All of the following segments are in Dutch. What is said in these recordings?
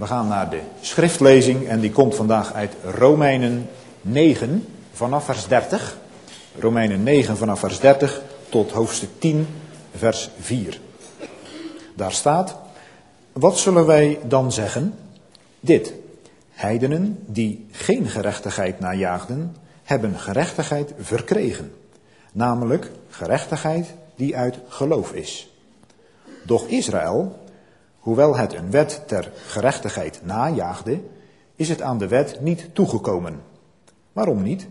We gaan naar de schriftlezing en die komt vandaag uit Romeinen 9 vanaf vers 30. Romeinen 9 vanaf vers 30 tot hoofdstuk 10 vers 4. Daar staat, wat zullen wij dan zeggen? Dit, heidenen die geen gerechtigheid najaagden, hebben gerechtigheid verkregen. Namelijk gerechtigheid die uit geloof is. Doch Israël, hoewel het een wet ter gerechtigheid najaagde, is het aan de wet niet toegekomen. Waarom niet?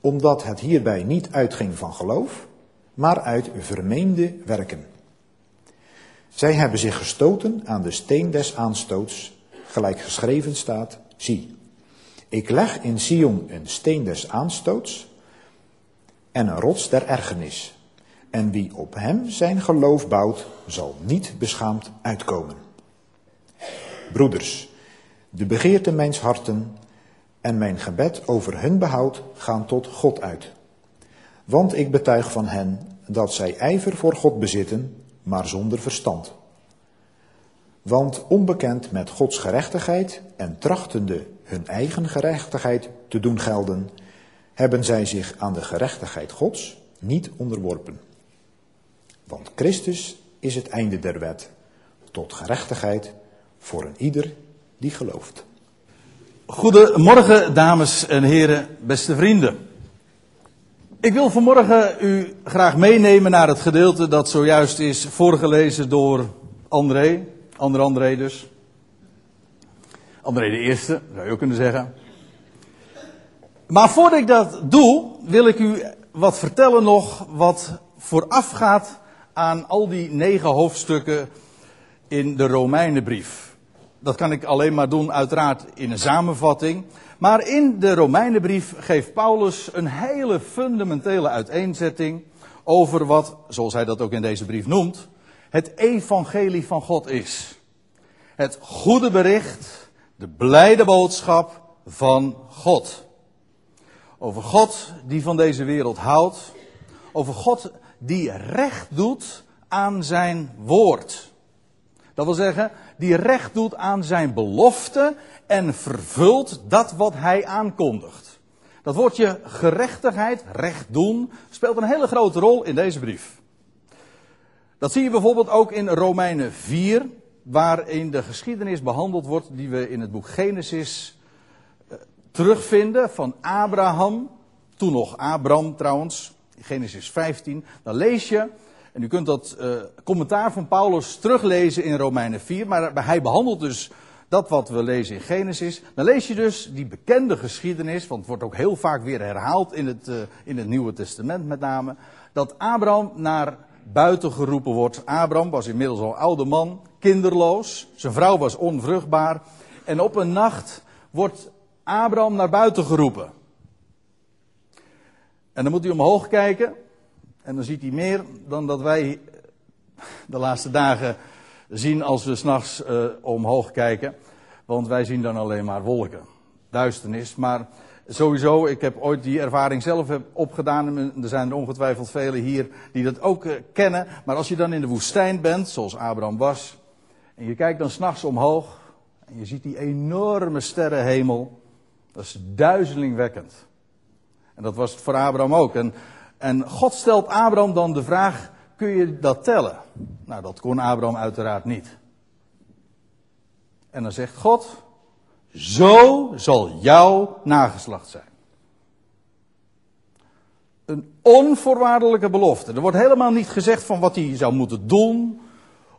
Omdat het hierbij niet uitging van geloof, maar uit vermeende werken. Zij hebben zich gestoten aan de steen des aanstoots, gelijk geschreven staat, zie, ik leg in Sion een steen des aanstoots en een rots der ergernis. En wie op hem zijn geloof bouwt, zal niet beschaamd uitkomen. Broeders, de begeerte mijns harten en mijn gebed over hun behoud gaan tot God uit. Want ik betuig van hen dat zij ijver voor God bezitten, maar zonder verstand. Want onbekend met Gods gerechtigheid en trachtende hun eigen gerechtigheid te doen gelden, hebben zij zich aan de gerechtigheid Gods niet onderworpen. Want Christus is het einde der wet, tot gerechtigheid voor een ieder die gelooft. Goedemorgen, dames en heren, beste vrienden. Ik wil vanmorgen u graag meenemen naar het gedeelte dat zojuist is voorgelezen door André, Ander André dus. André de Eerste, zou je ook kunnen zeggen. Maar voordat ik dat doe, wil ik u wat vertellen nog wat voorafgaat aan al die negen hoofdstukken in de Romeinenbrief. Dat kan ik alleen maar doen, uiteraard in een samenvatting. Maar in de Romeinenbrief geeft Paulus een hele fundamentele uiteenzetting over wat, zoals hij dat ook in deze brief noemt, het evangelie van God is. Het goede bericht, de blijde boodschap van God. Over God die van deze wereld houdt. Over God die recht doet aan zijn woord. Dat wil zeggen, die recht doet aan zijn belofte en vervult dat wat hij aankondigt. Dat woordje gerechtigheid, recht doen, speelt een hele grote rol in deze brief. Dat zie je bijvoorbeeld ook in Romeinen 4, waarin de geschiedenis behandeld wordt die we in het boek Genesis eh, terugvinden van Abraham, toen nog Abram trouwens, Genesis 15. Dan lees je, en u kunt dat uh, commentaar van Paulus teruglezen in Romeinen 4, maar hij behandelt dus dat wat we lezen in Genesis. Dan lees je dus die bekende geschiedenis, want het wordt ook heel vaak weer herhaald in het, uh, in het Nieuwe Testament met name, dat Abraham naar buiten geroepen wordt. Abraham was inmiddels al oude man, kinderloos, zijn vrouw was onvruchtbaar en op een nacht wordt Abraham naar buiten geroepen. En dan moet hij omhoog kijken. En dan ziet hij meer dan dat wij de laatste dagen zien als we s'nachts uh, omhoog kijken. Want wij zien dan alleen maar wolken. Duisternis. Maar sowieso, ik heb ooit die ervaring zelf opgedaan. En er zijn ongetwijfeld velen hier die dat ook kennen. Maar als je dan in de woestijn bent, zoals Abraham was. En je kijkt dan s'nachts omhoog. En je ziet die enorme sterrenhemel. Dat is duizelingwekkend. En dat was het voor Abraham ook. En, en God stelt Abraham dan de vraag: kun je dat tellen? Nou, dat kon Abraham uiteraard niet. En dan zegt God: Zo zal jouw nageslacht zijn. Een onvoorwaardelijke belofte. Er wordt helemaal niet gezegd van wat hij zou moeten doen.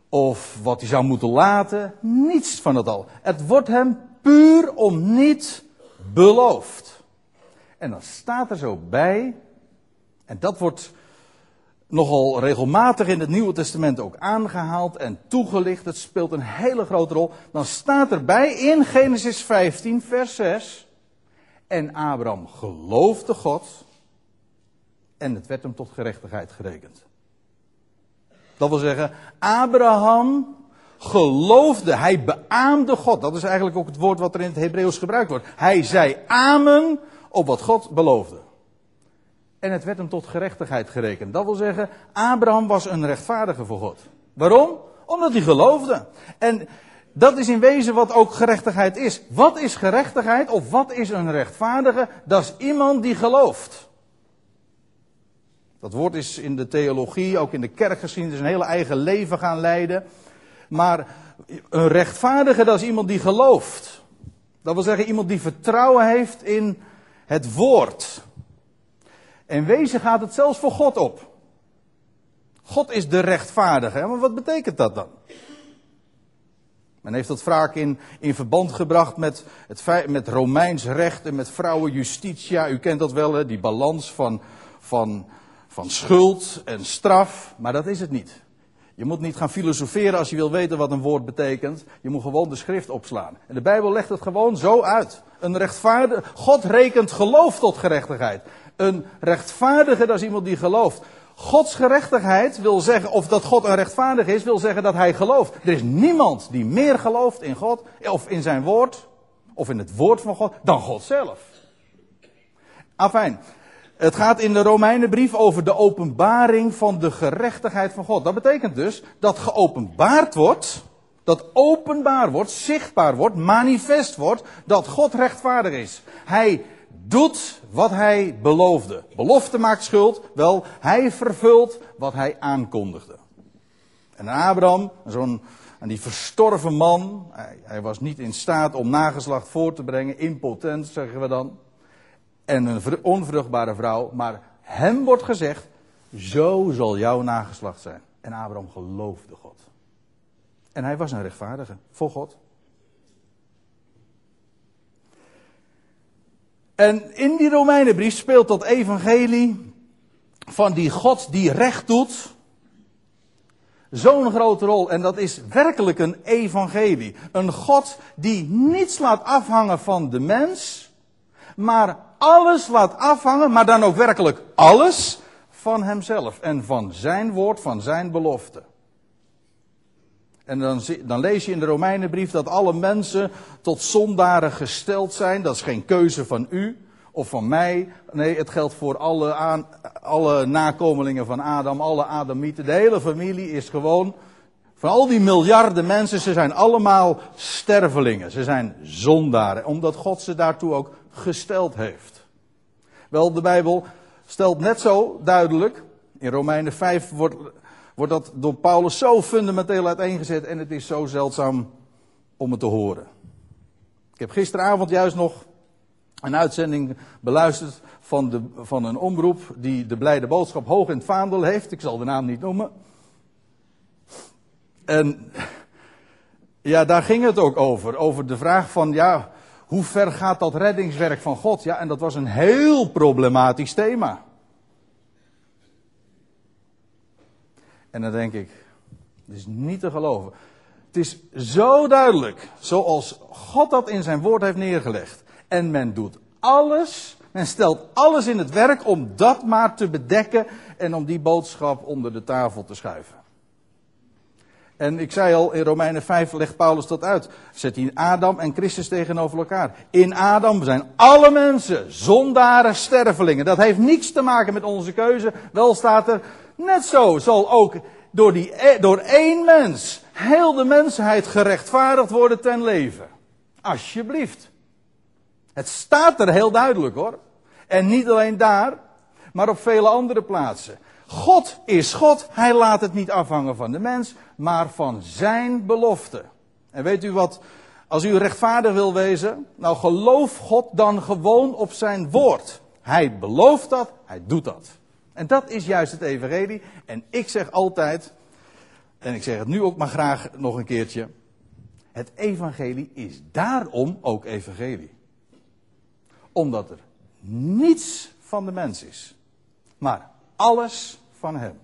Of wat hij zou moeten laten. Niets van dat al. Het wordt hem puur om niet beloofd. En dan staat er zo bij, en dat wordt nogal regelmatig in het Nieuwe Testament ook aangehaald en toegelicht. Het speelt een hele grote rol. Dan staat erbij in Genesis 15, vers 6. En Abraham geloofde God. En het werd hem tot gerechtigheid gerekend. Dat wil zeggen, Abraham geloofde, hij beaamde God. Dat is eigenlijk ook het woord wat er in het Hebreeuws gebruikt wordt. Hij zei amen op wat God beloofde. En het werd hem tot gerechtigheid gerekend. Dat wil zeggen, Abraham was een rechtvaardige voor God. Waarom? Omdat hij geloofde. En Dat is in wezen wat ook gerechtigheid is. Wat is gerechtigheid of wat is een rechtvaardige? Dat is iemand die gelooft. Dat woord is in de theologie, ook in de kerkgeschiedenis, een hele eigen leven gaan leiden. Maar een rechtvaardige, dat is iemand die gelooft. Dat wil zeggen iemand die vertrouwen heeft in het woord. En wezen gaat het zelfs voor God op. God is de rechtvaardige. Maar wat betekent dat dan? Men heeft dat vaak in, in verband gebracht met, het, met Romeins recht en met vrouwenjustitia. U kent dat wel, hè? die balans van, van, van schuld en straf. Maar dat is het niet. Je moet niet gaan filosoferen als je wil weten wat een woord betekent. Je moet gewoon de schrift opslaan. En de Bijbel legt het gewoon zo uit. Een rechtvaardige, God rekent geloof tot gerechtigheid. Een rechtvaardige, dat is iemand die gelooft. Gods gerechtigheid wil zeggen, of dat God een rechtvaardig is, wil zeggen dat hij gelooft. Er is niemand die meer gelooft in God, of in zijn woord, of in het woord van God, dan God zelf. Afijn. Het gaat in de Romeinenbrief over de openbaring van de gerechtigheid van God. Dat betekent dus dat geopenbaard wordt, dat openbaar wordt, zichtbaar wordt, manifest wordt, dat God rechtvaardig is. Hij doet wat hij beloofde. Belofte maakt schuld, wel, hij vervult wat hij aankondigde. En Abraham, zo'n en die verstorven man, hij, hij, was niet in staat om nageslacht voor te brengen, impotent zeggen we dan. En een onvruchtbare vrouw, maar hem wordt gezegd, zo zal jouw nageslacht zijn. En Abraham geloofde God. En hij was een rechtvaardige voor God. En in die Romeinenbrief speelt dat evangelie van die God die recht doet zo'n grote rol. En dat is werkelijk een evangelie. Een God die niets laat afhangen van de mens, maar alles laat afhangen, maar dan ook werkelijk alles van hemzelf en van zijn woord, van zijn belofte. En dan, dan, lees je in de Romeinenbrief dat alle mensen tot zondaren gesteld zijn. Dat is geen keuze van u of van mij. Nee, het geldt voor alle, aan, alle nakomelingen van Adam, alle Adamieten. De hele familie is gewoon, van al die miljarden mensen, ze zijn allemaal stervelingen. Ze zijn zondaren, omdat God ze daartoe ook gesteld heeft. Wel, de Bijbel stelt net zo duidelijk. In Romeinen 5 wordt wordt dat door Paulus zo fundamenteel uiteengezet en het is zo zeldzaam om het te horen. Ik heb gisteravond juist nog een uitzending beluisterd van, de, van een omroep die de blijde boodschap hoog in het vaandel heeft. Ik zal de naam niet noemen. En ja, daar ging het ook over. Over de vraag van, ja, hoe ver gaat dat reddingswerk van God? Ja, en dat was een heel problematisch thema. En dan denk ik, het is niet te geloven. Het is zo duidelijk, zoals God dat in zijn woord heeft neergelegd. En men doet alles, men stelt alles in het werk om dat maar te bedekken en om die boodschap onder de tafel te schuiven. En ik zei al, in Romeinen 5 legt Paulus dat uit. Zet hij Adam en Christus tegenover elkaar. In Adam zijn alle mensen zondaren, stervelingen. Dat heeft niets te maken met onze keuze. Wel staat er, Net zo zal ook door, die, e- door één mens heel de mensheid gerechtvaardigd worden ten leven. Alsjeblieft. Het staat er heel duidelijk hoor. En niet alleen daar, maar op vele andere plaatsen. God is God. Hij laat het niet afhangen van de mens, maar van zijn belofte. En weet u wat? Als u rechtvaardig wil wezen, nou geloof God dan gewoon op zijn woord. Hij belooft dat, hij doet dat. En dat is juist het evangelie. En ik zeg altijd, en ik zeg het nu ook maar graag nog een keertje. Het evangelie is daarom ook evangelie. Omdat er niets van de mens is. Maar alles van hem.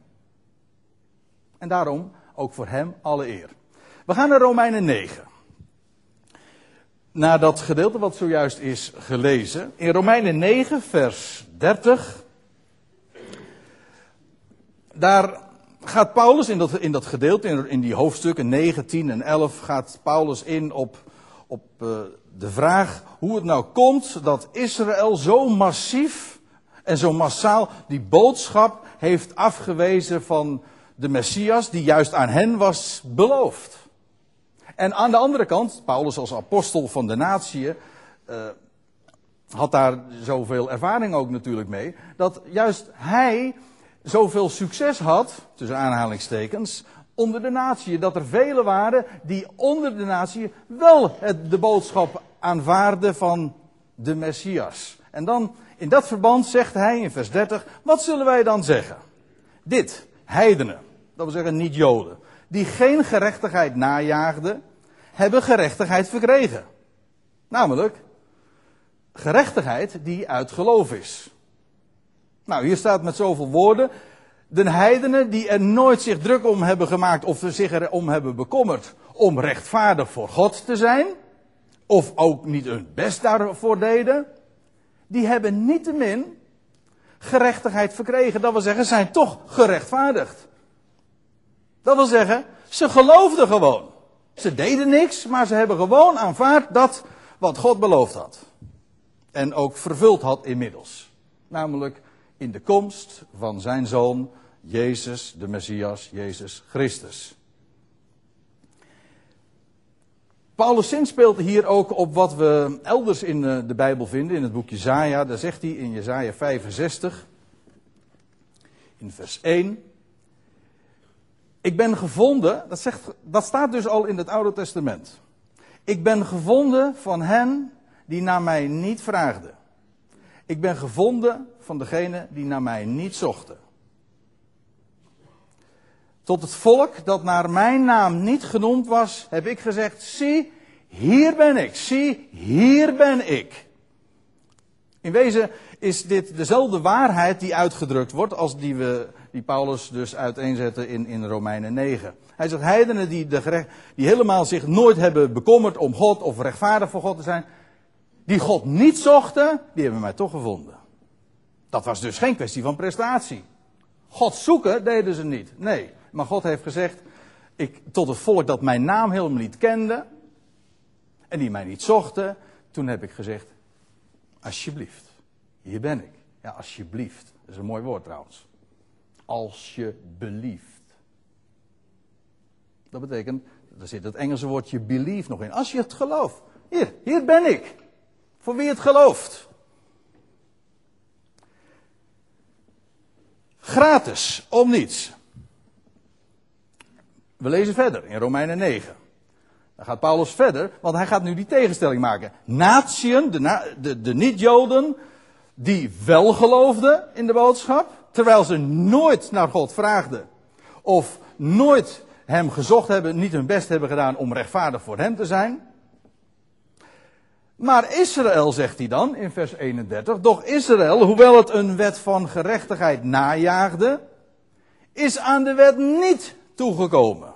En daarom ook voor hem alle eer. We gaan naar Romeinen 9. Naar dat gedeelte wat zojuist is gelezen. In Romeinen 9, vers 30 daar gaat Paulus in dat, in dat gedeelte, in, die hoofdstukken 9, 10 en 11, gaat Paulus in op, op uh, de vraag hoe het nou komt dat Israël zo massief en zo massaal die boodschap heeft afgewezen van de Messias die juist aan hen was beloofd. En aan de andere kant, Paulus als apostel van de natie uh, had daar zoveel ervaring ook natuurlijk mee, dat juist hij zoveel succes had, tussen aanhalingstekens, onder de natie. Dat er velen waren die onder de natie wel het, de boodschap aanvaarden van de Messias. En dan, in dat verband zegt hij in vers 30, wat zullen wij dan zeggen? Dit, heidenen, dat wil zeggen niet Joden, die geen gerechtigheid najaagden, hebben gerechtigheid verkregen. Namelijk, gerechtigheid die uit geloof is. Nou, hier staat met zoveel woorden. De heidenen die er nooit zich druk om hebben gemaakt of zich erom hebben bekommerd om rechtvaardig voor God te zijn, of ook niet hun best daarvoor deden, die hebben niettemin gerechtigheid verkregen. Dat wil zeggen, zijn toch gerechtvaardigd. Dat wil zeggen, ze geloofden gewoon. Ze deden niks, maar ze hebben gewoon aanvaard dat wat God beloofd had. En ook vervuld had inmiddels. Namelijk in de komst van zijn zoon, Jezus, de Messias, Jezus Christus. Paulus zin speelt hier ook op wat we elders in eh, de Bijbel vinden, in het boek Jezaja. Daar zegt hij in Jezaja 65, in vers 1. Ik ben gevonden, dat, zegt, dat staat dus al in het Oude Testament. Ik ben gevonden van hen die naar mij niet vraagden. Ik ben gevonden van degene die naar mij niet zochten. Tot het volk dat naar mijn naam niet genoemd was, heb ik gezegd: zie, hier ben ik. Zie, hier ben ik. In wezen is dit dezelfde waarheid die uitgedrukt wordt als die, we, die Paulus dus uiteenzette in, in Romeinen 9. Hij zegt, heidenen die, de die helemaal zich nooit hebben bekommerd om God of rechtvaardig voor God te zijn, die God niet zochten, die hebben mij toch gevonden. Dat was dus geen kwestie van prestatie. God zoeken deden ze niet. Nee, maar God heeft gezegd, ik, tot het volk dat mijn naam helemaal niet kende en die mij niet zochten, toen heb ik gezegd, alsjeblieft, hier ben ik. Ja, alsjeblieft. Dat is een mooi woord trouwens. Als je belieft. Dat betekent, er zit het Engelse woordje believe nog in. Als je het gelooft. Hier, hier ben ik. Voor wie het gelooft. Gratis, om niets. We lezen verder in Romeinen 9. Dan gaat Paulus verder, want hij gaat nu die tegenstelling maken. Natieën, de, de, de niet-Joden, die wel geloofden in de boodschap, terwijl ze nooit naar God vraagden, of nooit hem gezocht hebben, niet hun best hebben gedaan om rechtvaardig voor hem te zijn. Maar Israël, zegt hij dan in vers 31, doch Israël, hoewel het een wet van gerechtigheid najaagde, is aan de wet niet toegekomen.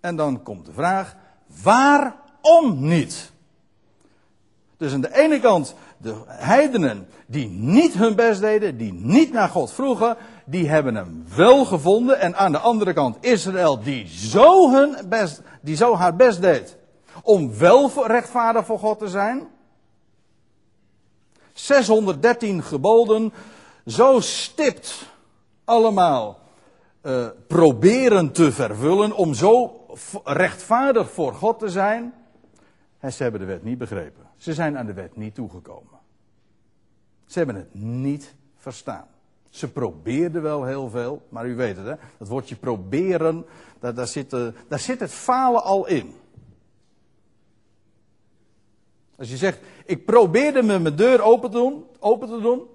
En dan komt de vraag, waarom niet? Dus aan de ene kant de heidenen die niet hun best deden, die niet naar God vroegen, die hebben hem wel gevonden. En aan de andere kant Israël die zo, hun best, die zo haar best deed om wel rechtvaardig voor God te zijn. 613 geboden, zo stipt allemaal uh, proberen te vervullen om zo rechtvaardig voor God te zijn. En ze hebben de wet niet begrepen. Ze zijn aan de wet niet toegekomen. Ze hebben het niet verstaan. Ze probeerden wel heel veel, maar u weet het, hè? dat woordje proberen, daar, daar, zit, uh, daar zit het falen al in. Als je zegt, ik probeerde me mijn deur open te doen, open te doen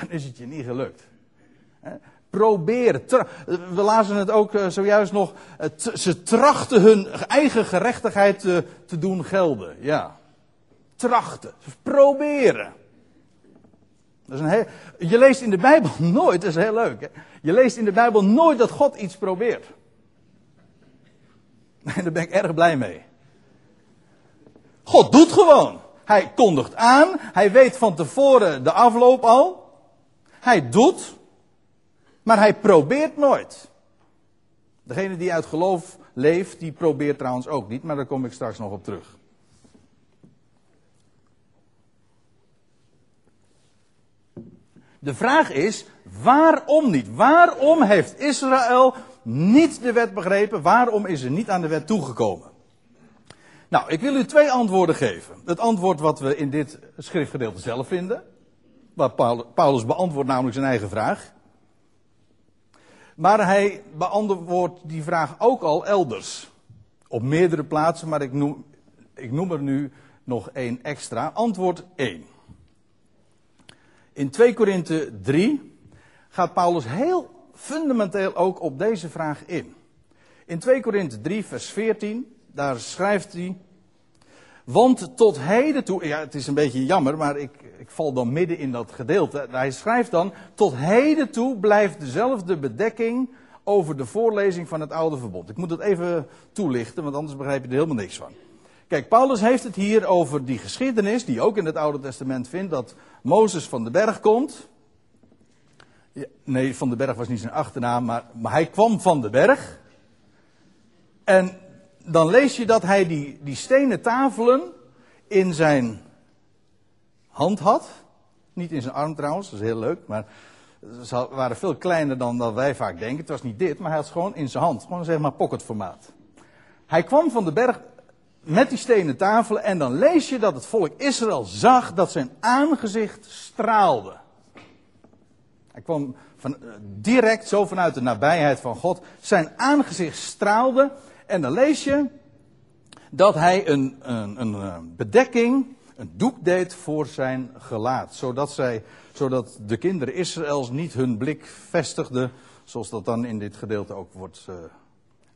dan is het je niet gelukt. Proberen. We lazen het ook eh, zojuist nog. Ze trachten hun eigen gerechtigheid te, te doen gelden. Ja. Trachten. Proberen. Dat is een heel, je leest in de Bijbel nooit, dat is heel leuk. Hè? Je leest in de Bijbel nooit dat God iets probeert. En daar ben ik erg blij mee. God doet gewoon. Hij kondigt aan. Hij weet van tevoren de afloop al. Hij doet. Maar hij probeert nooit. Degene die uit geloof leeft, die probeert trouwens ook niet. Maar daar kom ik straks nog op terug. De vraag is, waarom niet? Waarom heeft Israël niet de wet begrepen? Waarom is er niet aan de wet toegekomen? Nou, ik wil u twee antwoorden geven. Het antwoord wat we in dit schriftgedeelte zelf vinden. Waar Paulus beantwoordt namelijk zijn eigen vraag. Maar hij beantwoordt die vraag ook al elders. Op meerdere plaatsen, maar ik noem, ik noem er nu nog één extra. Antwoord 1. In 2 Korinthe 3 gaat Paulus heel fundamenteel ook op deze vraag in. In 2 Korinthe 3, vers 14, daar schrijft hij. Want tot heden toe, ja, het is een beetje jammer, maar ik, ik val dan midden in dat gedeelte. Hij schrijft dan: Tot heden toe blijft dezelfde bedekking over de voorlezing van het oude verbod. Ik moet het even toelichten, want anders begrijp je er helemaal niks van. Kijk, Paulus heeft het hier over die geschiedenis, die ook in het Oude Testament vindt, dat Mozes van de berg komt. nee, van de berg was niet zijn achternaam, maar, maar hij kwam van de berg. En dan lees je dat hij die, die stenen tafelen in zijn hand had. Niet in zijn arm trouwens, dat is heel leuk, maar ze waren veel kleiner dan, dan wij vaak denken. Het was niet dit, maar hij had ze gewoon in zijn hand. Gewoon zeg maar pocketformaat. Hij kwam van de berg met die stenen tafelen en dan lees je dat het volk Israël zag dat zijn aangezicht straalde. Hij kwam van, eh, direct zo vanuit de nabijheid van God. Zijn aangezicht straalde en dan lees je dat hij een, een, een eh, bedekking, een doek deed voor zijn gelaat. Zodat, zij, zodat de kinderen Israëls niet hun blik vestigden, zoals dat dan in dit gedeelte ook wordt uh,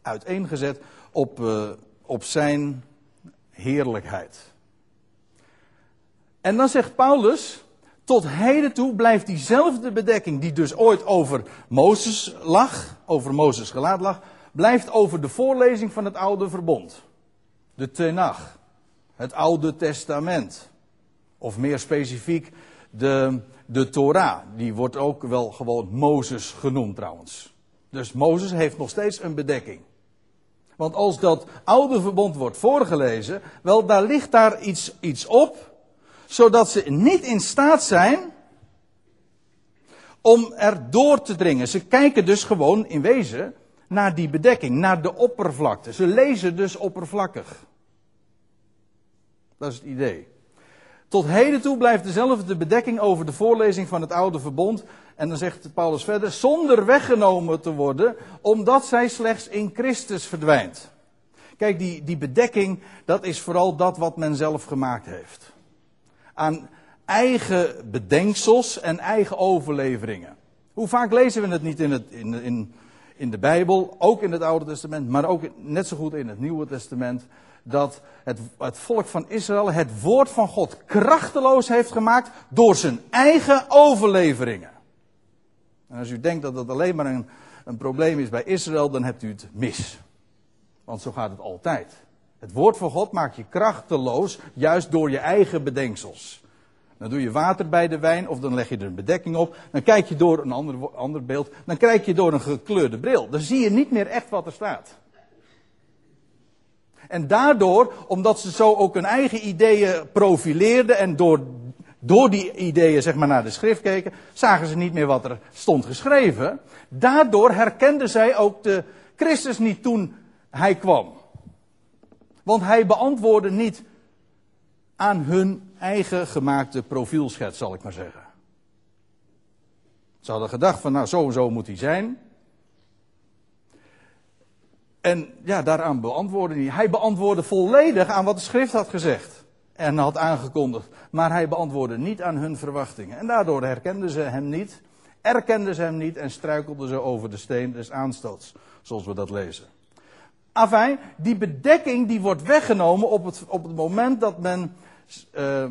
uiteengezet, op, uh, op zijn heerlijkheid. En dan zegt Paulus, tot heden toe blijft diezelfde bedekking die dus ooit over Mozes lag, over Mozes gelaat lag, blijft over de voorlezing van het oude verbond. De Tenach, het Oude Testament. Of meer specifiek, de, de Torah. Die wordt ook wel gewoon Mozes genoemd trouwens. Dus Mozes heeft nog steeds een bedekking. Want als dat oude verbond wordt voorgelezen, wel, daar ligt daar iets, iets op, zodat ze niet in staat zijn om er door te dringen. Ze kijken dus gewoon in wezen naar die bedekking, naar de oppervlakte. Ze lezen dus oppervlakkig. Dat is het idee. Tot heden toe blijft dezelfde bedekking over de voorlezing van het oude verbond. En dan zegt Paulus verder, zonder weggenomen te worden, omdat zij slechts in Christus verdwijnt. Kijk, die, die bedekking, dat is vooral dat wat men zelf gemaakt heeft. Aan eigen bedenksels en eigen overleveringen. Hoe vaak lezen we het niet in, het, in, in, in de Bijbel, ook in het Oude Testament, maar ook net zo goed in het Nieuwe Testament, dat het, het volk van Israël het woord van God krachteloos heeft gemaakt door zijn eigen overleveringen. En als u denkt dat dat alleen maar een, een probleem is bij Israël, dan hebt u het mis. Want zo gaat het altijd. Het woord van God maakt je krachteloos, juist door je eigen bedenksels. Dan doe je water bij de wijn of dan leg je er een bedekking op. Dan kijk je door een ander, ander beeld. Dan kijk je door een gekleurde bril. Dan zie je niet meer echt wat er staat. En daardoor, omdat ze zo ook hun eigen ideeën profileerden en door, door die ideeën zeg maar naar de schrift keken, zagen ze niet meer wat er stond geschreven. Daardoor herkenden zij ook de Christus niet toen hij kwam. Want hij beantwoordde niet aan hun eigen gemaakte profielschets, zal ik maar zeggen. Ze hadden gedacht van, nou, zo en zo moet hij zijn. En ja, daaraan beantwoordde hij. Hij beantwoordde volledig aan wat de schrift had gezegd. En had aangekondigd. Maar hij beantwoordde niet aan hun verwachtingen. En daardoor herkenden ze hem niet. Erkenden ze hem niet en struikelden ze over de steen des aanstoots. Zoals we dat lezen. Afijn, die bedekking die wordt weggenomen op het, op het moment dat men. Uh,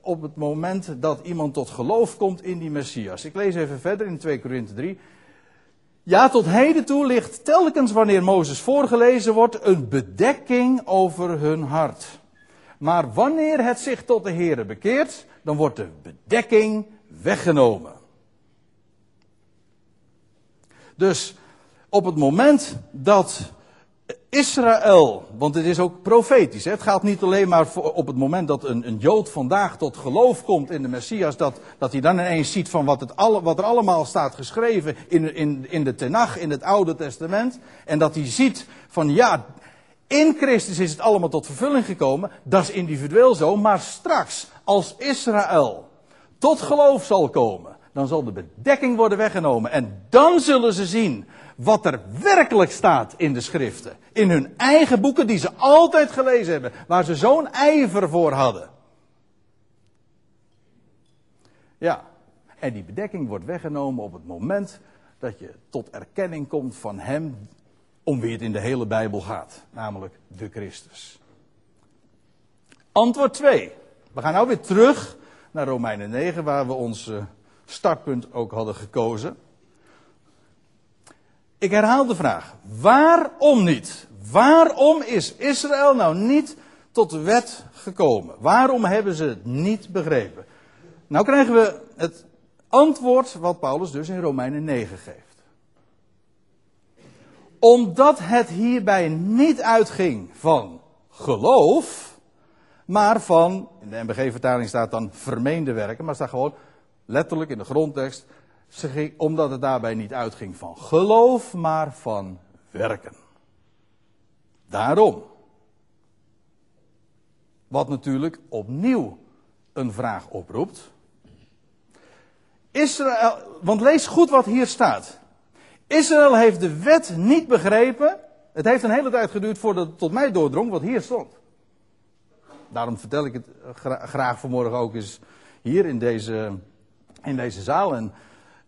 op het moment dat iemand tot geloof komt in die Messias. Ik lees even verder in 2 Korinthe 3. Ja, tot heden toe ligt telkens wanneer Mozes voorgelezen wordt een bedekking over hun hart. Maar wanneer het zich tot de Here bekeert, dan wordt de bedekking weggenomen. Dus op het moment dat Israël, want het is ook profetisch. Hè? Het gaat niet alleen maar op het moment dat een, een Jood vandaag tot geloof komt in de Messias, dat, dat hij dan ineens ziet van wat, het alle, wat er allemaal staat geschreven in, in, in de Tenach, in het Oude Testament. En dat hij ziet van ja, in Christus is het allemaal tot vervulling gekomen. Dat is individueel zo, maar straks, als Israël tot geloof zal komen, dan zal de bedekking worden weggenomen. En dan zullen ze zien wat er werkelijk staat in de schriften. In hun eigen boeken die ze altijd gelezen hebben. Waar ze zo'n ijver voor hadden. Ja, en die bedekking wordt weggenomen op het moment dat je tot erkenning komt van Hem om wie het in de hele Bijbel gaat. Namelijk de Christus. Antwoord 2. We gaan nou weer terug naar Romeinen 9 waar we ons eh, startpunt ook hadden gekozen. Ik herhaal de vraag. Waarom niet? Waarom is Israël nou niet tot de wet gekomen? Waarom hebben ze het niet begrepen? Nou krijgen we het antwoord wat Paulus dus in Romeinen 9 geeft. Omdat het hierbij niet uitging van geloof, maar van, in de MBG-vertaling staat dan vermeende werken, maar staat gewoon letterlijk in de grondtekst, omdat het daarbij niet uitging van geloof, maar van werken. Daarom. Wat natuurlijk opnieuw een vraag oproept. Israël, want lees goed wat hier staat. Israël heeft de wet niet begrepen. Het heeft een hele tijd geduurd voordat het tot mij doordrong wat hier stond. Daarom vertel ik het graag vanmorgen ook eens hier in deze, in deze zaal. En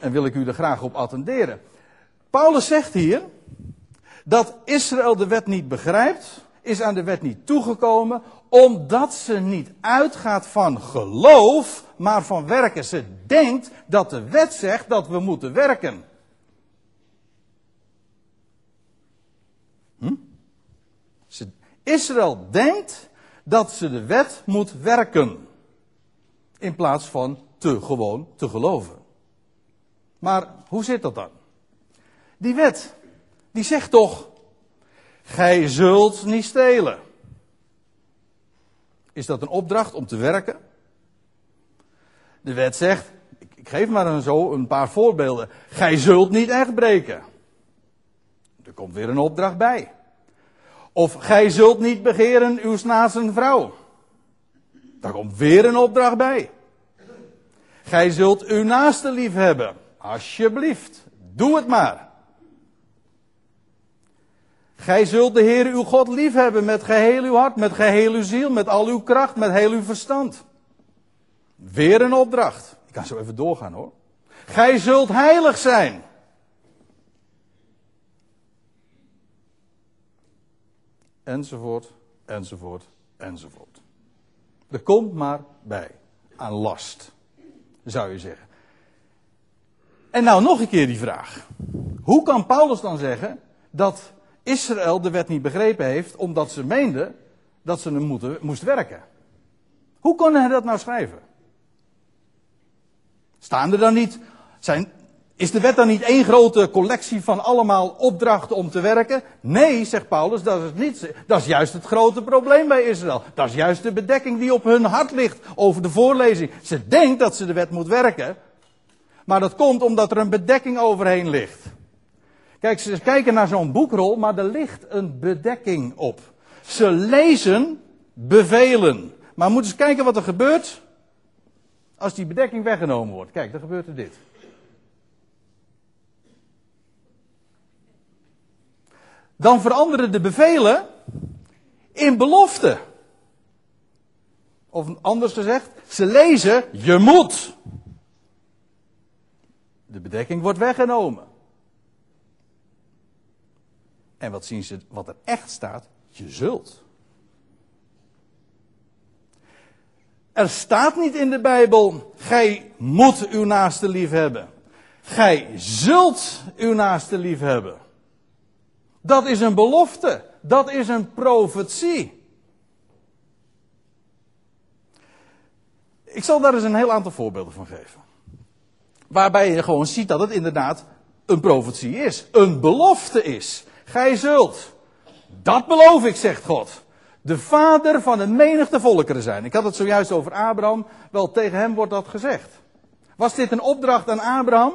en wil ik u er graag op attenderen. Paulus zegt hier dat Israël de wet niet begrijpt, is aan de wet niet toegekomen, omdat ze niet uitgaat van geloof, maar van werken. Ze denkt dat de wet zegt dat we moeten werken. Hm? Israël denkt dat ze de wet moet werken, in plaats van te gewoon te geloven. Maar hoe zit dat dan? Die wet, die zegt toch, gij zult niet stelen. Is dat een opdracht om te werken? De wet zegt, ik geef maar een, zo een paar voorbeelden. Gij zult niet echt breken. Er komt weer een opdracht bij. Of gij zult niet begeren uw naaste vrouw. Daar komt weer een opdracht bij. Gij zult uw naaste lief hebben. Alsjeblieft, doe het maar. Gij zult de Heer uw God liefhebben met geheel uw hart, met geheel uw ziel, met al uw kracht, met heel uw verstand. Weer een opdracht. Ik kan zo even doorgaan hoor. Gij zult heilig zijn. Enzovoort, enzovoort, enzovoort. Er komt maar bij. Aan last, zou je zeggen. En nou nog een keer die vraag. Hoe kan Paulus dan zeggen dat Israël de wet niet begrepen heeft omdat ze meende dat ze hem moest werken? Hoe kon hij dat nou schrijven? Staan er dan niet, zijn, is de wet dan niet één grote collectie van allemaal opdrachten om te werken? Nee, zegt Paulus, dat is, niet, dat is juist het grote probleem bij Israël. Dat is juist de bedekking die op hun hart ligt over de voorlezing. Ze denkt dat ze de wet moet werken, maar dat komt omdat er een bedekking overheen ligt. Kijk, ze kijken naar zo'n boekrol, maar er ligt een bedekking op. Ze lezen bevelen. Maar moeten ze kijken wat er gebeurt als die bedekking weggenomen wordt. Kijk, dan gebeurt er dit. Dan veranderen de bevelen in beloften. Of anders gezegd, ze lezen je moet. De bedekking wordt weggenomen. En wat zien ze, wat er echt staat? Je zult. Er staat niet in de Bijbel, gij moet uw naaste lief hebben. Gij zult uw naaste lief hebben. Dat is een belofte. Dat is een profetie. Ik zal daar eens een heel aantal voorbeelden van geven. Waarbij je gewoon ziet dat het inderdaad een profetie is. Een belofte is. Gij zult. dat beloof ik, zegt God. De vader van een menigte volkeren zijn. Ik had het zojuist over Abraham. Wel, tegen hem wordt dat gezegd. Was dit een opdracht aan Abraham?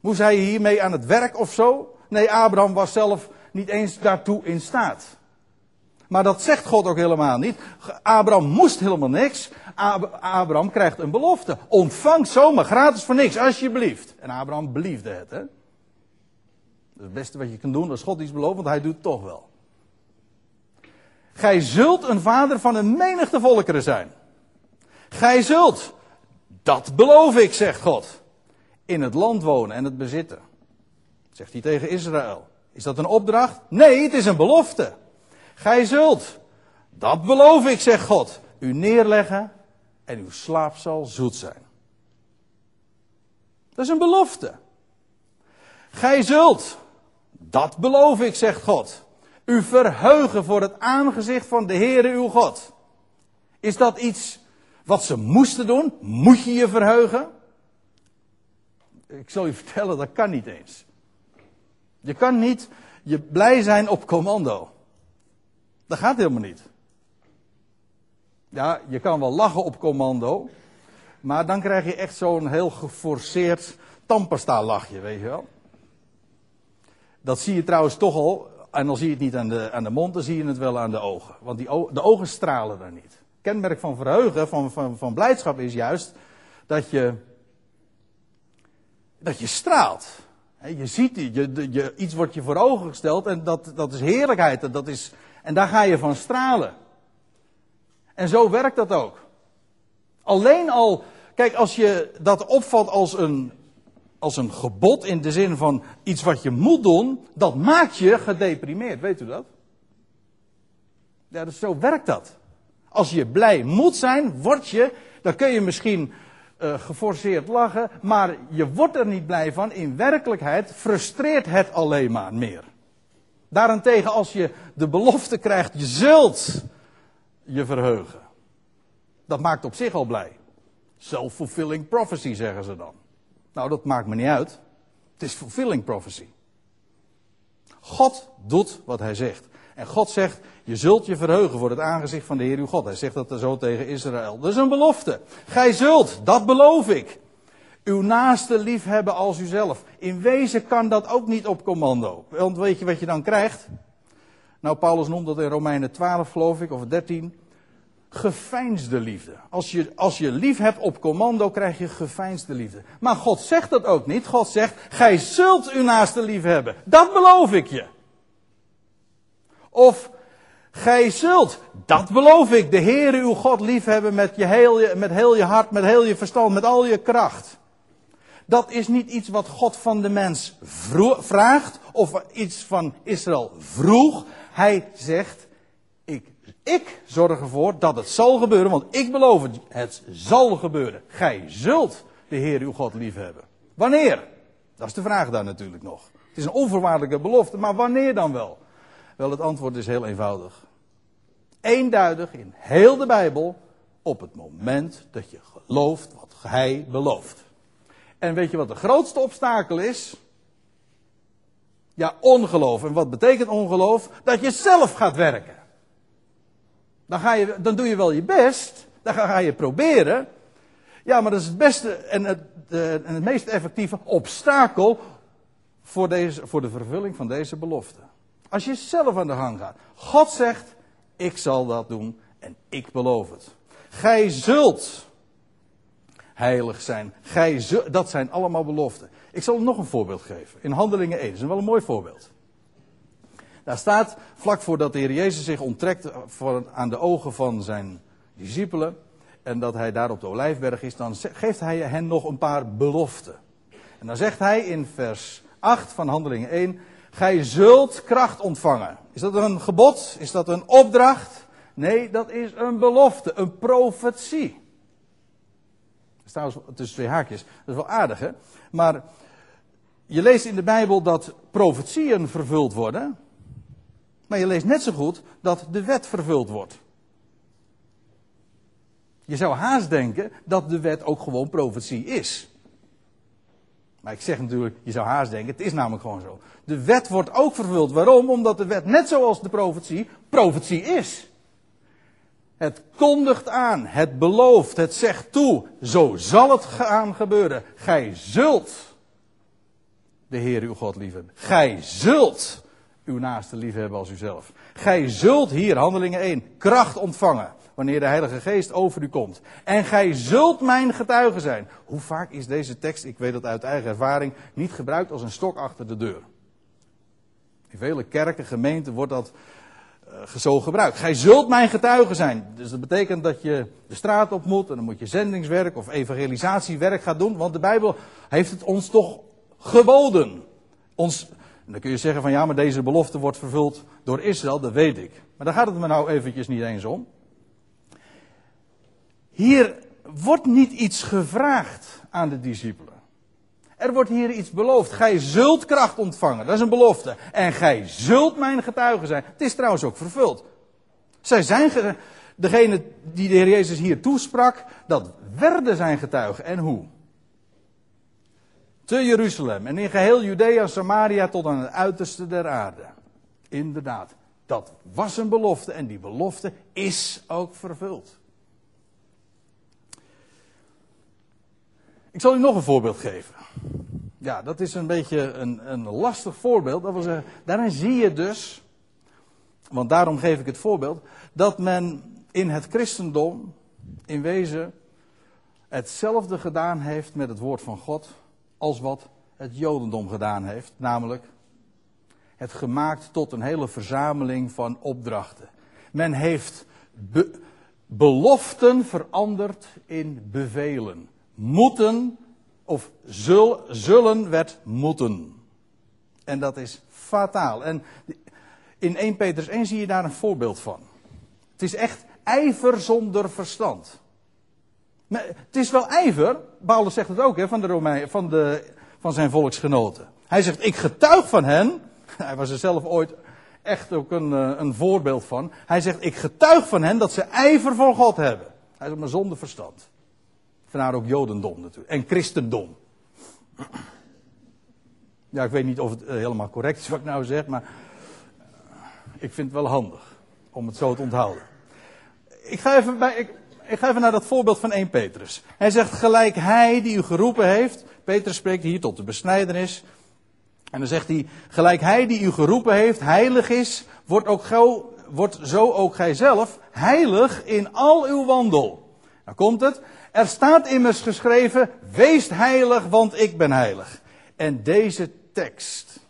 Moest hij hiermee aan het werk of zo? Nee, Abraham was zelf niet eens daartoe in staat. Maar dat zegt God ook helemaal niet. Abraham moest helemaal niks. Abraham krijgt een belofte. Ontvang zomaar gratis voor niks, alsjeblieft. En Abraham beliefde het, hè. Het beste wat je kan doen als God iets belooft, want hij doet het toch wel. Gij zult een vader van een menigte volkeren zijn. Gij zult, dat beloof ik, zegt God, in het land wonen en het bezitten. Zegt hij tegen Israël. Is dat een opdracht? Nee, het is een belofte. Gij zult, dat beloof ik, zegt God, u neerleggen en uw slaap zal zoet zijn. Dat is een belofte. Gij zult, dat beloof ik, zegt God, u verheugen voor het aangezicht van de Heere uw God. Is dat iets wat ze moesten doen? Moet je je verheugen? Ik zal je vertellen, dat kan niet eens. Je kan niet je blij zijn op commando. Dat gaat helemaal niet. Ja, je kan wel lachen op commando. Maar dan krijg je echt zo'n heel geforceerd tampesta lachje, weet je wel. Dat zie je trouwens toch al. En dan zie je het niet aan de, aan de mond, dan zie je het wel aan de ogen. Want die, de ogen stralen daar niet. Kenmerk van verheugen, van, van, van blijdschap is juist dat je, dat je straalt. Je ziet je, je, iets wordt je voor ogen gesteld en dat, dat is heerlijkheid. Dat is, en daar ga je van stralen. En zo werkt dat ook. Alleen al, kijk, als je dat opvat als een, als een gebod in de zin van iets wat je moet doen, dat maakt je gedeprimeerd. Weet u dat? Ja, dus zo werkt dat. Als je blij moet zijn, word je, dan kun je misschien uh, geforceerd lachen, maar je wordt er niet blij van. In werkelijkheid frustreert het alleen maar meer. Daarentegen, als je de belofte krijgt, je zult je verheugen. Dat maakt op zich al blij. Self-fulfilling prophecy zeggen ze dan. Nou, dat maakt me niet uit. Het is fulfilling prophecy. God doet wat hij zegt. En God zegt, je zult je verheugen voor het aangezicht van de Heer uw God. Hij zegt dat zo tegen Israël. Dat is een belofte. Gij zult, dat beloof ik. Uw naaste lief hebben als uzelf. In wezen kan dat ook niet op commando. Want weet je wat je dan krijgt? Nou, Paulus noemt dat in Romeinen 12, geloof ik, of 13. Geveinsde liefde. Als je, als je lief hebt op commando, krijg je geveinsde liefde. Maar God zegt dat ook niet. God zegt, gij zult uw naaste lief hebben. Dat beloof ik je. Of gij zult, dat beloof ik, de Heere uw God liefhebben met, je heel, met heel je hart, met heel je verstand, met al je kracht. Dat is niet iets wat God van de mens vraagt of iets van Israël vroeg. Hij zegt, ik, ik zorg ervoor dat het zal gebeuren, want ik beloof het, het zal gebeuren. Gij zult de Heer uw God liefhebben. Wanneer? Dat is de vraag daar natuurlijk nog. Het is een onvoorwaardelijke belofte, maar wanneer dan wel? Wel, het antwoord is heel eenvoudig. Eenduidig in heel de Bijbel op het moment dat je gelooft wat hij belooft. En weet je wat de grootste obstakel is? Ja, ongeloof. En wat betekent ongeloof? Dat je zelf gaat werken. Dan, ga je, dan doe je wel je best. Dan ga je proberen. Ja, maar dat is het beste en het, en het meest effectieve obstakel voor, deze, voor de vervulling van deze belofte. Als je zelf aan de gang gaat. God zegt, ik zal dat doen en ik beloof het. Gij zult heilig zijn. Gij dat zijn allemaal beloften. Ik zal nog een voorbeeld geven. In Handelingen 1, dat is wel een mooi voorbeeld. Daar staat, vlak voordat de Heer Jezus zich onttrekt voor, aan de ogen van zijn discipelen. En dat hij daar op de Olijfberg is, dan geeft hij hen nog een paar beloften. En dan zegt hij in vers 8 van Handelingen 1. Gij zult kracht ontvangen. Is dat een gebod? Is dat een opdracht? Nee, dat is een belofte, een profetie. Trouwens, tussen twee haakjes. Dat is wel aardig, hè? Maar je leest in de Bijbel dat profetieën vervuld worden. Maar je leest net zo goed dat de wet vervuld wordt. Je zou haast denken dat de wet ook gewoon profetie is. Maar ik zeg natuurlijk, je zou haast denken, het is namelijk gewoon zo. De wet wordt ook vervuld. Waarom? Omdat de wet, net zoals de profetie, profetie is. Het kondigt aan, het belooft, het zegt toe. Zo zal het gaan gebeuren. Gij zult de Heer uw God liefhebben. Gij zult uw naaste liefhebben als uzelf. Gij zult hier, handelingen 1, kracht ontvangen wanneer de Heilige Geest over u komt. En gij zult mijn getuige zijn. Hoe vaak is deze tekst, ik weet dat uit eigen ervaring, niet gebruikt als een stok achter de deur? In vele kerken, gemeenten wordt dat uh, zo gebruikt. Gij zult mijn getuige zijn. Dus dat betekent dat je de straat op moet en dan moet je zendingswerk of evangelisatiewerk gaan doen. Want de Bijbel heeft het ons toch geboden. Ons, dan kun je zeggen van ja, maar deze belofte wordt vervuld door Israël, dat weet ik. Maar daar gaat het me nou eventjes niet eens om. Hier wordt niet iets gevraagd aan de discipelen. Er wordt hier iets beloofd. Gij zult kracht ontvangen. Dat is een belofte. En gij zult mijn getuige zijn. Het is trouwens ook vervuld. Zij zijn, degene die de Heer Jezus hier toesprak, dat werden zijn getuigen. En hoe? Te Jeruzalem en in geheel Judea Samaria tot aan het uiterste der aarde. Inderdaad, dat was een belofte en die belofte is ook vervuld. Ik zal u nog een voorbeeld geven. Ja, dat is een beetje een, een lastig voorbeeld. Dat daarin zie je dus, want daarom geef ik het voorbeeld, dat men in het christendom in wezen hetzelfde gedaan heeft met het woord van God als wat het jodendom gedaan heeft. Namelijk het gemaakt tot een hele verzameling van opdrachten. Men heeft beloften veranderd in bevelen moeten, of zul, zullen werd moeten. En dat is fataal. En in 1 Petrus 1 zie je daar een voorbeeld van. Het is echt ijver zonder verstand. Maar het is wel ijver, Paulus zegt het ook hè, van, de Romein, van, de, van zijn volksgenoten. Hij zegt, ik getuig van hen. Hij was er zelf ooit echt ook een, eh, een voorbeeld van. Hij zegt, ik getuig van hen dat ze ijver voor God hebben. Hij is maar zonder verstand. Vandaar ook Jodendom natuurlijk. En Christendom. Ja, ik weet niet of het eh, helemaal correct is wat ik nou zeg, maar eh, ik vind het wel handig om het zo te onthouden. Ik ga even, bij, ik, ik ga even naar dat voorbeeld van 1 Petrus. Hij zegt, gelijk hij die u geroepen heeft, Petrus spreekt hier tot de besnijdenis. En dan zegt hij, gelijk hij die u geroepen heeft, heilig is, wordt, ook wordt zo ook gij zelf heilig in al uw wandel. Nou komt het, er staat immers geschreven, wees heilig, want ik ben heilig. En deze tekst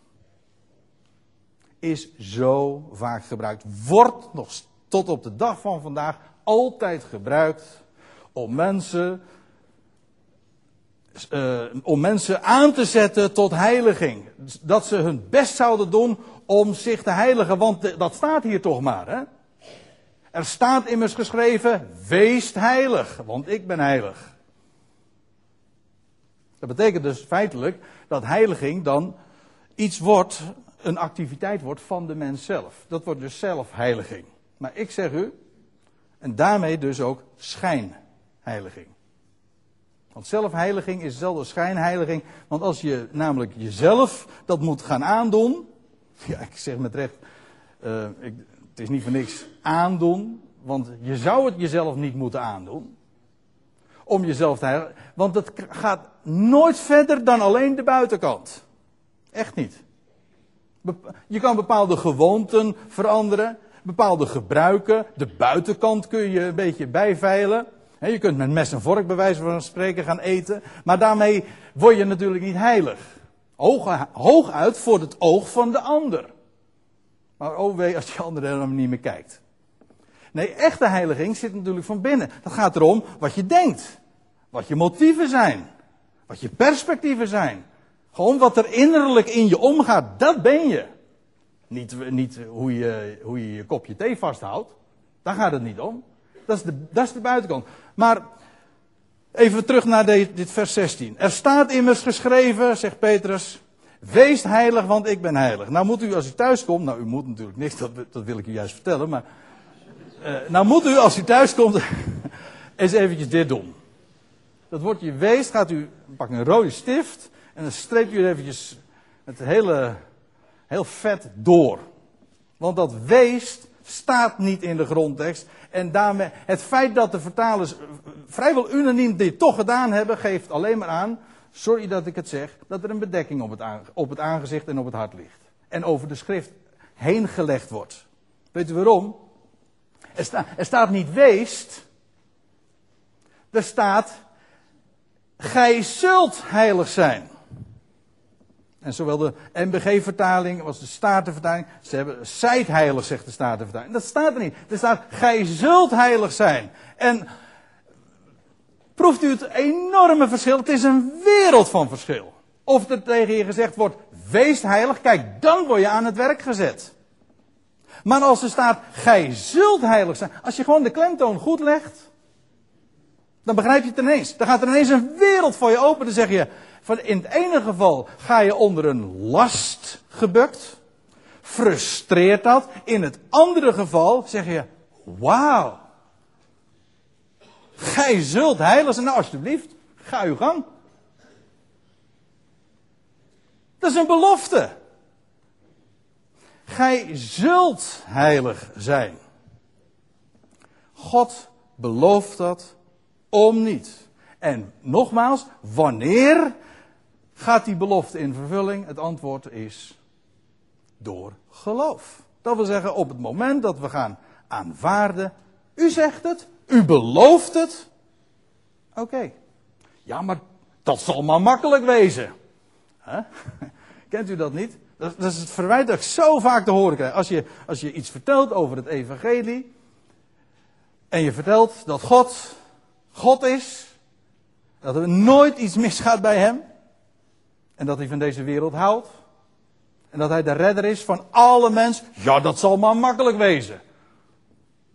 is zo vaak gebruikt, wordt nog tot op de dag van vandaag altijd gebruikt om mensen, uh, om mensen aan te zetten tot heiliging. Dat ze hun best zouden doen om zich te heiligen, want dat staat hier toch maar. Hè? Er staat immers geschreven, wees heilig, want ik ben heilig. Dat betekent dus feitelijk dat heiliging dan iets wordt, een activiteit wordt van de mens zelf. Dat wordt dus zelfheiliging. Maar ik zeg u, en daarmee dus ook schijnheiliging. Want zelfheiliging is hetzelfde als schijnheiliging. Want als je namelijk jezelf dat moet gaan aandoen. Ja, ik zeg met recht. Uh, ik, is niet voor niks aandoen, want je zou het jezelf niet moeten aandoen. Om jezelf te heiligen. Want het gaat nooit verder dan alleen de buitenkant. Echt niet. Je kan bepaalde gewoonten veranderen, bepaalde gebruiken. De buitenkant kun je een beetje bijveilen. Je kunt met mes en vork bij wijze van spreken gaan eten. Maar daarmee word je natuurlijk niet heilig. Hooguit voor het oog van de ander. Maar oh wee als die andere er niet meer kijkt. Nee, echte heiliging zit natuurlijk van binnen. Dat gaat erom wat je denkt. Wat je motieven zijn. Wat je perspectieven zijn. Gewoon wat er innerlijk in je omgaat, dat ben je. Niet, niet hoe, je, hoe je je kopje thee vasthoudt. Daar gaat het niet om. Dat is de, dat is de buitenkant. Maar even terug naar dit vers 16. Er staat immers geschreven, zegt Petrus. Wees heilig, want ik ben heilig. Nou moet u als u thuis komt, nou u moet natuurlijk niks, dat, dat wil ik u juist vertellen, maar. Uh, nou moet u als u thuis komt, eens eventjes dit doen. Dat woordje wees gaat u, pak een rode stift En dan streep je eventjes het hele, heel vet door. Want dat weest staat niet in de grondtekst. En daarmee, het feit dat de vertalers vrijwel unaniem dit toch gedaan hebben, geeft alleen maar aan, sorry dat ik het zeg, dat er een bedekking op het, aangezicht en op het hart ligt. En over de schrift heen gelegd wordt. Weet u waarom? Er, er staat niet weest. Er staat, gij zult heilig zijn. En zowel de NBG-vertaling als de Statenvertaling, ze hebben zijt heilig, zegt de Statenvertaling. Dat staat er niet. Er staat, gij zult heilig zijn. En proeft u het enorme verschil? Het is een wereld van verschil. Of er tegen je gezegd wordt, wees heilig, kijk, dan word je aan het werk gezet. Maar als er staat, gij zult heilig zijn, als je gewoon de klemtoon goed legt, dan begrijp je het ineens. Dan gaat er ineens een wereld voor je open. Dan zeg je, in het ene geval ga je onder een last gebukt. Frustreert dat. In het andere geval zeg je, wauw. Gij zult heilig zijn. Nou, alsjeblieft, ga uw gang. Dat is een belofte. Gij zult heilig zijn. God belooft dat om niet. En nogmaals, wanneer gaat die belofte in vervulling? Het antwoord is door geloof. Dat wil zeggen, op het moment dat we gaan aanvaarden, u zegt het, u belooft het. Oké. Ja, maar dat zal maar makkelijk wezen. Kent u dat niet? Dat, dat, is het verwijt dat ik zo vaak te horen krijg. Als je, als je iets vertelt over het evangelie. En je vertelt dat God God is. Dat er nooit iets misgaat bij hem. En dat hij van deze wereld houdt. En dat hij de redder is van alle mensen. Ja, dat zal maar makkelijk wezen.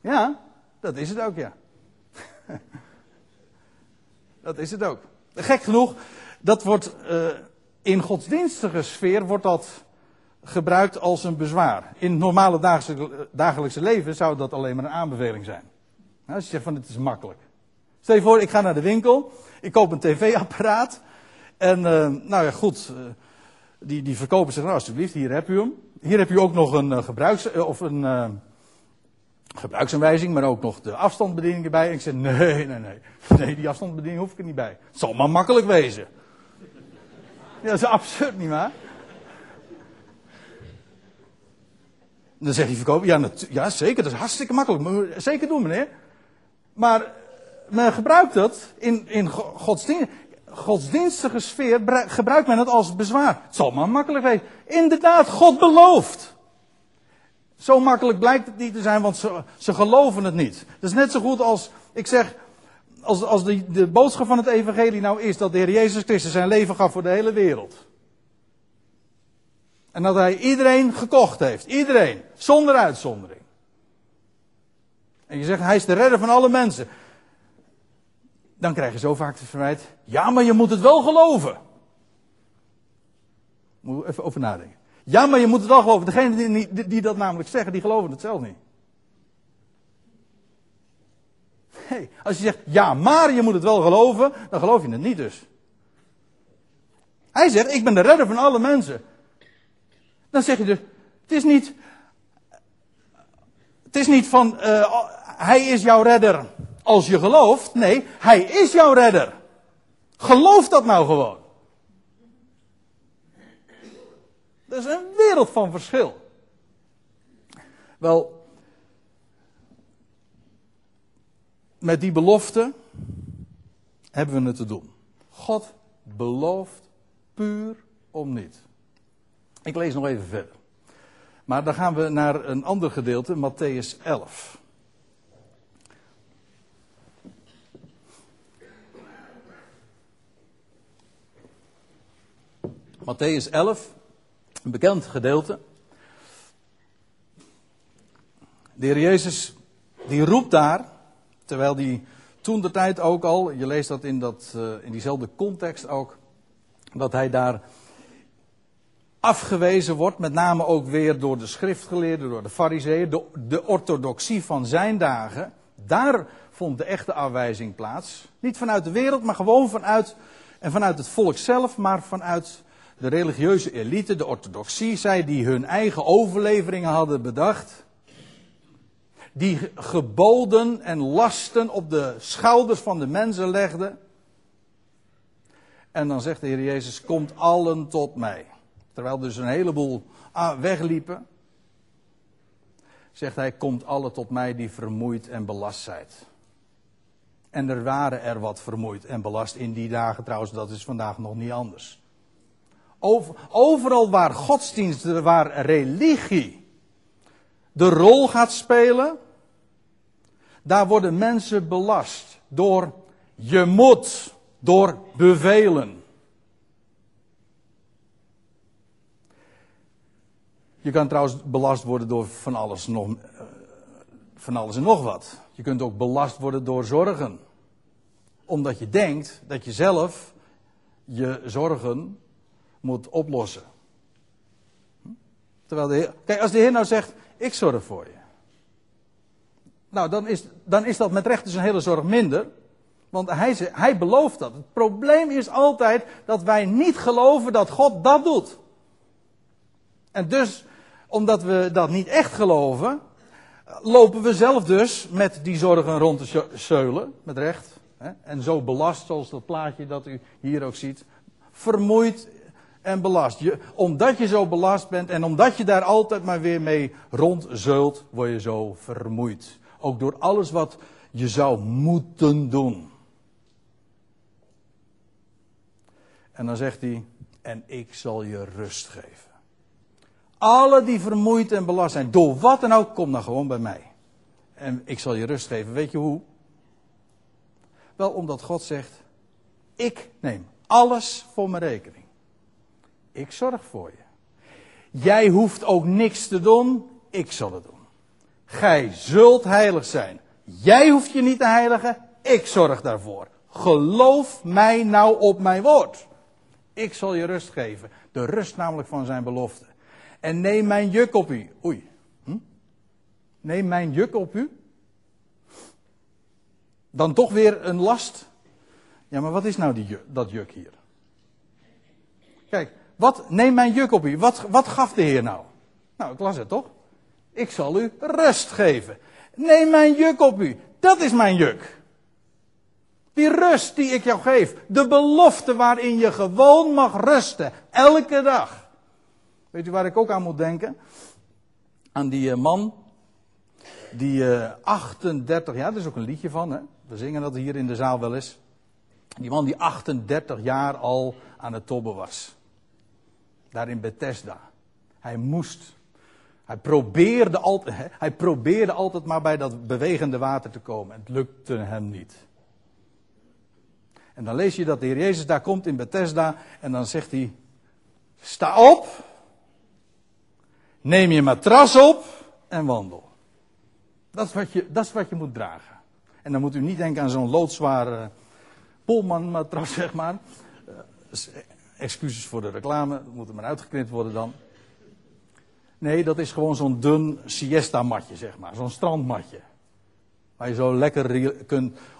Ja, dat is het ook, ja. Dat is het ook. Gek genoeg, dat wordt uh, in godsdienstige sfeer wordt dat gebruikt als een bezwaar. In het normale dagelijkse, leven zou dat alleen maar een aanbeveling zijn. Nou, als je zegt van het is makkelijk. Stel je voor, ik ga naar de winkel, ik koop een tv-apparaat. En uh, nou ja, goed, uh, die, die verkoper zegt, nou alsjeblieft, hier heb u hem. Hier heb u ook nog een gebruiks, of een gebruiksaanwijzing, maar ook nog de afstandsbediening erbij. En ik zeg, nee, nee, nee, nee, die afstandsbediening hoef ik er niet bij. Het zal maar makkelijk wezen. Ja, dat is absurd, niet waar? Dan zegt die verkoper, ja, ja zeker, dat is hartstikke makkelijk. Zeker doen, meneer. Maar men gebruikt het in, in godsdienst, godsdienstige sfeer, gebruikt men het als bezwaar. Het zal maar makkelijk wezen. Inderdaad, God belooft. Zo makkelijk blijkt het niet te zijn, want ze, geloven het niet. Dat is net zo goed als, ik zeg, als, als de, de boodschap van het evangelie nou is dat de Heer Jezus Christus zijn leven gaf voor de hele wereld. En dat hij iedereen gekocht heeft. Iedereen. Zonder uitzondering. En je zegt, hij is de redder van alle mensen dan krijg je zo vaak het verwijt. Ja, maar je moet het wel geloven. Moet even over nadenken. Ja, maar je moet het wel geloven. Degenen die, die, dat namelijk zeggen, die geloven het zelf niet. Hey, als je zegt, ja, maar je moet het wel geloven, dan geloof je het niet dus. Hij zegt, ik ben de redder van alle mensen. Dan zeg je dus, het is niet, het is niet van, uh, hij is jouw redder als je gelooft. Nee, hij is jouw redder. Geloof dat nou gewoon. Dat is een wereld van verschil. Wel, met die belofte hebben we het te doen. God belooft puur om niet. Ik lees nog even verder. Maar dan gaan we naar een ander gedeelte, Matthäus 11. Matthäus 11, een bekend gedeelte. De heer Jezus, die roept daar, terwijl die toen de tijd ook al, je leest dat in, dat, uh, in diezelfde context ook, dat hij daar afgewezen wordt, met name ook weer door de schriftgeleerden, door de fariseeën, de, de orthodoxie van zijn dagen. Daar vond de echte afwijzing plaats. Niet vanuit de wereld, maar gewoon vanuit En vanuit het volk zelf, maar vanuit de religieuze elite, de orthodoxie, zij die hun eigen overleveringen hadden bedacht. Die geboden en lasten op de schouders van de mensen legden. En dan zegt de Heer Jezus, komt allen tot mij. Terwijl dus een heleboel ah, wegliepen. Zegt hij, komt allen tot mij die vermoeid en belast zijn. En er waren er wat vermoeid en belast in die dagen trouwens, dat is vandaag nog niet anders. Overal waar godsdienst, waar religie de rol gaat spelen, daar worden mensen belast door je moet, door bevelen. Je kan trouwens belast worden door van alles, nog, eh, van alles en nog wat. Je kunt ook belast worden door zorgen. Omdat je denkt dat je zelf je zorgen moet oplossen. Hm? Terwijl de Heer, kijk, als de Heer nou zegt, ik zorg voor je. Nou, dan is, dan is dat met recht dus een hele zorg minder. Want hij, hij belooft dat. Het probleem is altijd dat wij niet geloven dat God dat doet. En dus, omdat we dat niet echt geloven, lopen we zelf dus met die zorgen rond te zeulen, met recht. En zo belast, zoals dat plaatje dat u hier ook ziet, vermoeid en belast. Je, omdat je zo belast bent en omdat je daar altijd maar weer mee rondzeult, word je zo vermoeid. Ook door alles wat je zou moeten doen. En dan zegt hij, en ik zal je rust geven. Alle die vermoeid en belast zijn, door wat dan ook, kom dan gewoon bij mij. En ik zal je rust geven. Weet je hoe? Wel omdat God zegt, ik neem alles voor mijn rekening. Ik zorg voor je. Jij hoeft ook niks te doen, ik zal het doen. Gij zult heilig zijn. Jij hoeft je niet te heiligen, ik zorg daarvoor. Geloof mij nou op mijn woord. Ik zal je rust geven. De rust namelijk van zijn belofte. En neem mijn juk op u. Oei. Hm? Neem mijn juk op u. Dan toch weer een last. Ja, maar wat is nou die, dat juk hier? Kijk, wat, neem mijn juk op u. Wat, wat gaf de Heer nou? Nou, ik las het toch? Ik zal u rust geven. Neem mijn juk op u. Dat is mijn juk. Die rust die ik jou geef. De belofte waarin je gewoon mag rusten. Elke dag. Weet u waar ik ook aan moet denken? Aan die eh, man. Die 38 eh, jaar, daar is ook een liedje van. Hè? We zingen dat hier in de zaal wel eens. Die man die 38 jaar al aan het tobben was. Daar in Bethesda. Hij moest. Hij probeerde, altijd, hij probeerde altijd maar bij dat bewegende water te komen. Het lukte hem niet. En dan lees je dat de Heer Jezus daar komt in Bethesda. En dan zegt hij: Sta op. Neem je matras op en wandel. Dat is wat je, dat is wat je moet dragen. En dan moet u niet denken aan zo'n loodzware polmanmatras, zeg maar. Excuses voor de reclame, moet er maar uitgeknipt worden dan. Nee, dat is gewoon zo'n dun siesta-matje, zeg maar. Zo'n strandmatje. Waar je zo lekker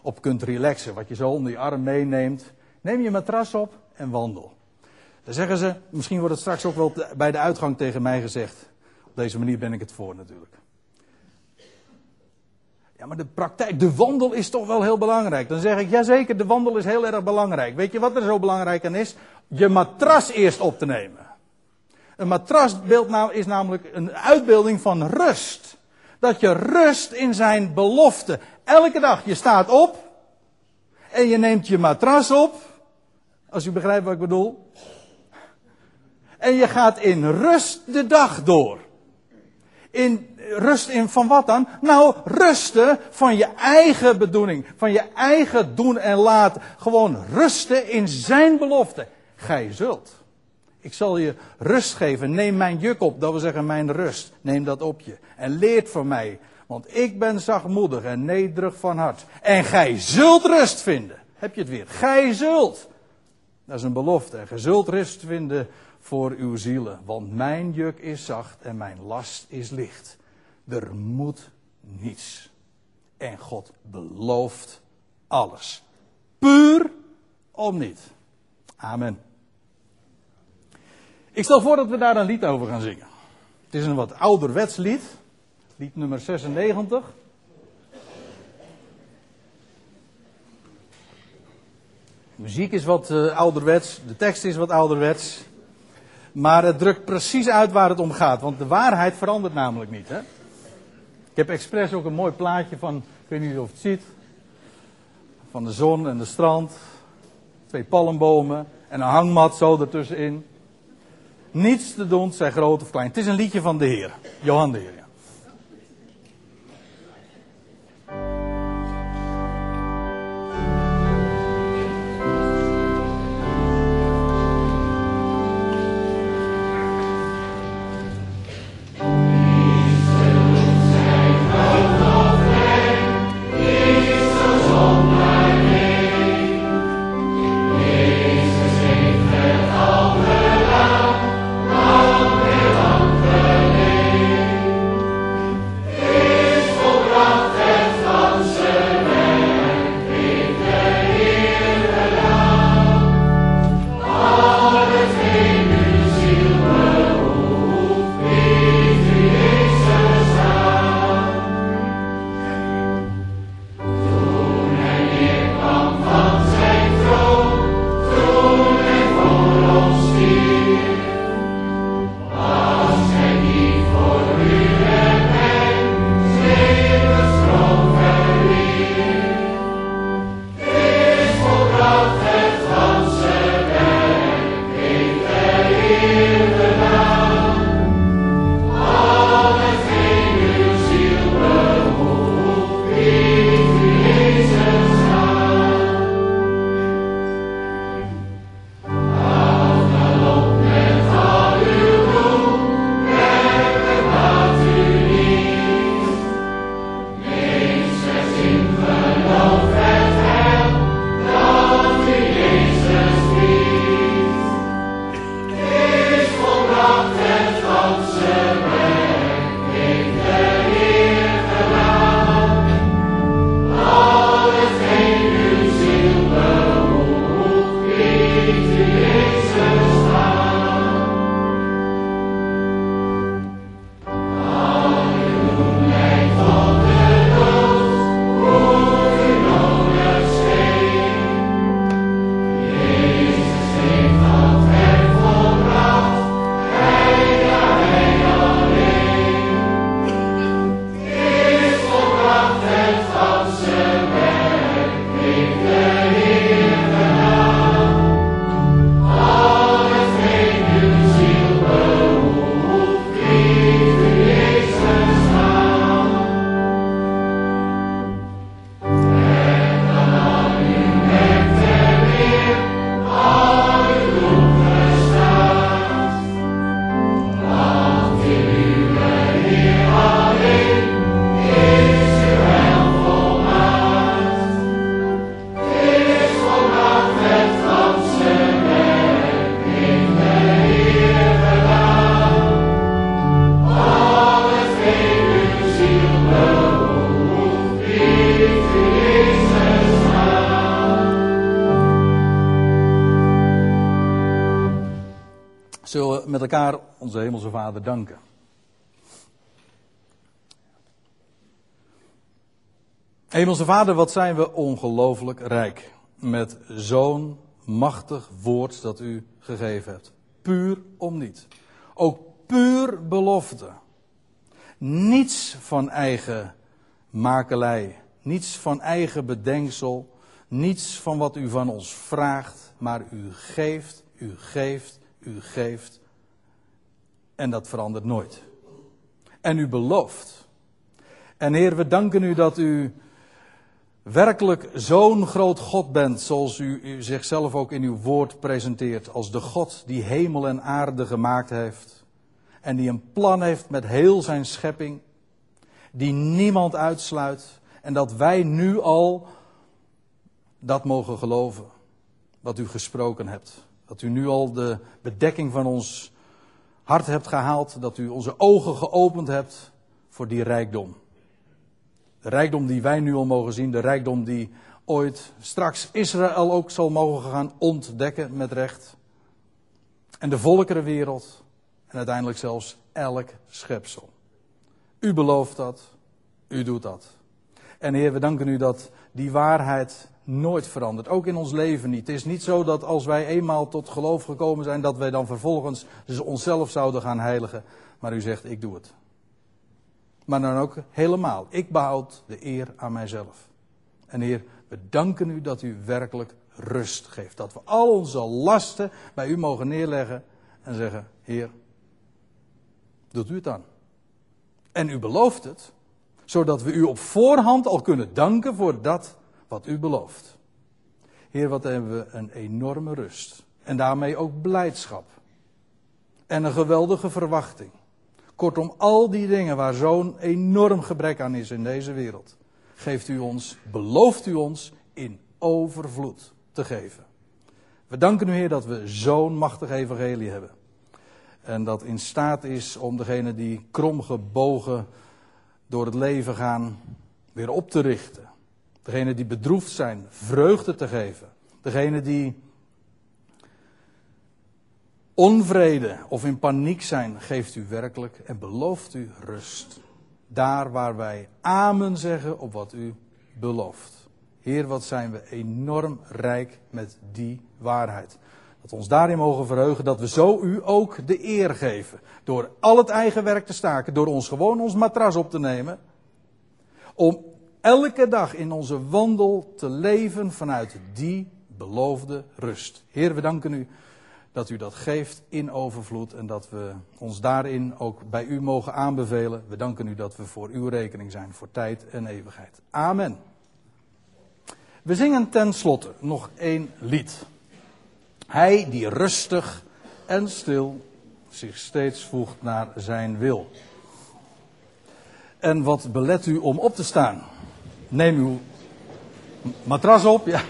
op kunt relaxen. Wat je zo onder je arm meeneemt. Neem je matras op en wandel. Dan zeggen ze, misschien wordt het straks ook wel bij de uitgang tegen mij gezegd. Op deze manier ben ik het voor natuurlijk. Maar de praktijk, de wandel is toch wel heel belangrijk. Dan zeg ik, jazeker, de wandel is heel erg belangrijk. Weet je wat er zo belangrijk aan is? Je matras eerst op te nemen. Een nou is namelijk een uitbeelding van rust. Dat je rust in zijn belofte. Elke dag, je staat op. En je neemt je matras op. Als u begrijpt wat ik bedoel. En je gaat in rust de dag door. In rust in van wat dan? Nou, rusten van je eigen bedoeling. Van je eigen doen en laten. Gewoon rusten in zijn belofte. Gij zult. Ik zal je rust geven. Neem mijn juk op. Dat wil zeggen mijn rust. Neem dat op je. En leert van mij. Want ik ben zachtmoedig en nederig van hart. En gij zult rust vinden. Heb je het weer? Gij zult. Dat is een belofte. Gij zult rust vinden voor uw zielen. Want mijn juk is zacht en mijn last is licht. Er moet niets. En God belooft alles. Puur om niet. Amen. Ik stel voor dat we daar een lied over gaan zingen. Het is een wat ouderwets lied. Lied nummer 96. De muziek is wat uh, ouderwets, de tekst is wat ouderwets. Maar het drukt precies uit waar het om gaat. Want de waarheid verandert namelijk niet. Hè? Ik heb expres ook een mooi plaatje van, ik weet niet of het ziet. Van de zon en de strand. Twee palmbomen en een hangmat zo ertussenin. Niets te doen, zij groot of klein. Het is een liedje van de Heer. Johan de Heer. Hemelse Vader, wat zijn we ongelooflijk rijk met zo'n machtig woord dat u gegeven hebt. Puur om niet. Ook puur belofte. Niets van eigen makelij. Niets van eigen bedenksel. Niets van wat u van ons vraagt. Maar u geeft, u geeft, u geeft. En dat verandert nooit. En u belooft. En Heer, we danken u dat u werkelijk zo'n groot God bent, zoals u, zichzelf ook in uw woord presenteert, als de God die hemel en aarde gemaakt heeft. En die een plan heeft met heel zijn schepping, die niemand uitsluit. En dat wij nu al dat mogen geloven, wat u gesproken hebt. Dat u nu al de bedekking van ons hart hebt gehaald, dat u onze ogen geopend hebt voor die rijkdom. De rijkdom die wij nu al mogen zien, de rijkdom die ooit straks Israël ook zal mogen gaan ontdekken met recht. En de volkerenwereld en uiteindelijk zelfs elk schepsel. U belooft dat, u doet dat. En Heer, we danken u dat die waarheid nooit verandert. Ook in ons leven niet. Het is niet zo dat als wij eenmaal tot geloof gekomen zijn, dat wij dan vervolgens dus onszelf zouden gaan heiligen. Maar u zegt, ik doe het. Maar dan ook helemaal. Ik behoud de eer aan mijzelf. En Heer, we danken u dat u werkelijk rust geeft. Dat we al onze lasten bij u mogen neerleggen en zeggen: Heer, doet u het dan. En u belooft het, zodat we u op voorhand al kunnen danken voor dat wat u belooft. Heer, wat hebben we een enorme rust. En daarmee ook blijdschap. En een geweldige verwachting. Kortom, al die dingen waar zo'n enorm gebrek aan is in deze wereld, geeft u ons, belooft u ons in overvloed te geven. We danken u, Heer, dat we zo'n machtig evangelie hebben. En dat in staat is om degene die kromgebogen door het leven gaan, weer op te richten. Degene die bedroefd zijn, vreugde te geven. Degene die onvrede of in paniek zijn, geeft u werkelijk en belooft u rust. Daar waar wij amen zeggen op wat u belooft. Heer, wat zijn we enorm rijk met die waarheid. Dat we ons daarin mogen verheugen dat we zo u ook de eer geven. Door al het eigen werk te staken, door ons gewoon ons matras op te nemen. Om elke dag in onze wandel te leven vanuit die beloofde rust. Heer, we danken u dat u dat geeft in overvloed en dat we ons daarin ook bij u mogen aanbevelen. We danken u dat we voor uw rekening zijn voor tijd en eeuwigheid. Amen. We zingen tenslotte nog één lied. Hij die rustig en stil zich steeds voegt naar zijn wil. En wat belet u om op te staan? Neem uw matras op, ja.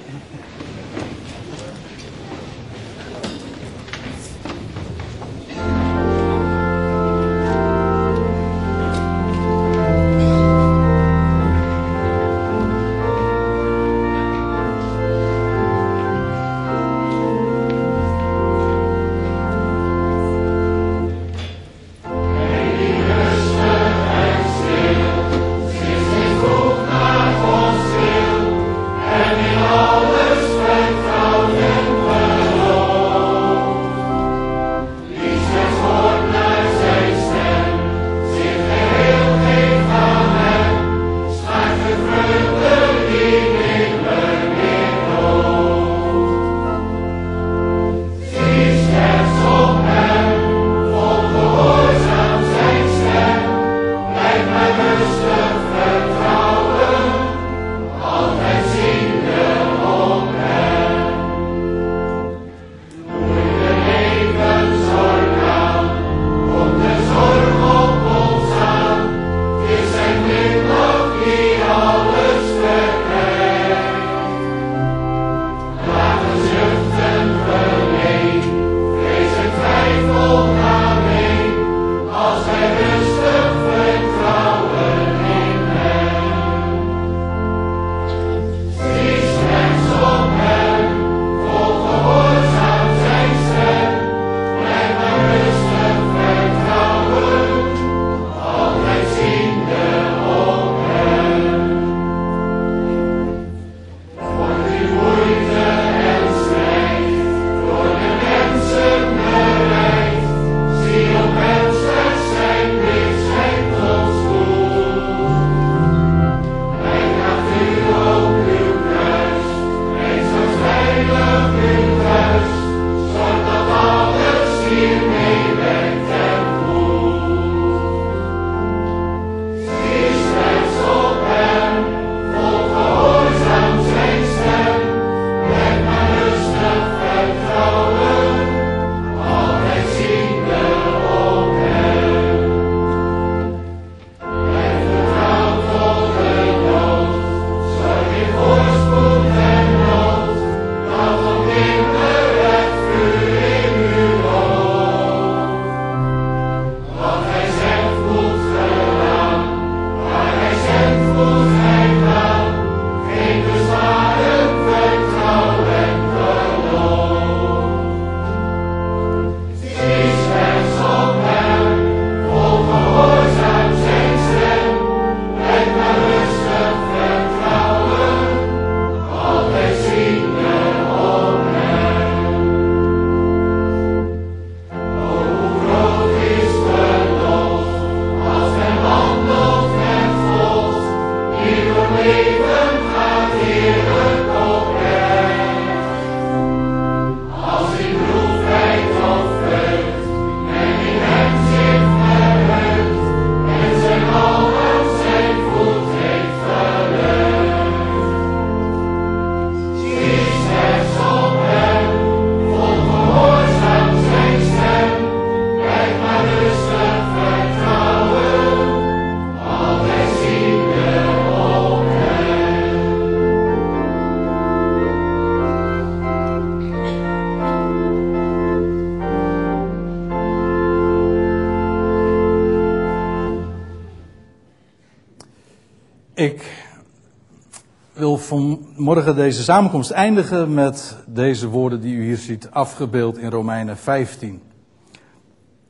Vanmorgen deze samenkomst eindigen met deze woorden die u hier ziet afgebeeld in Romeinen 15.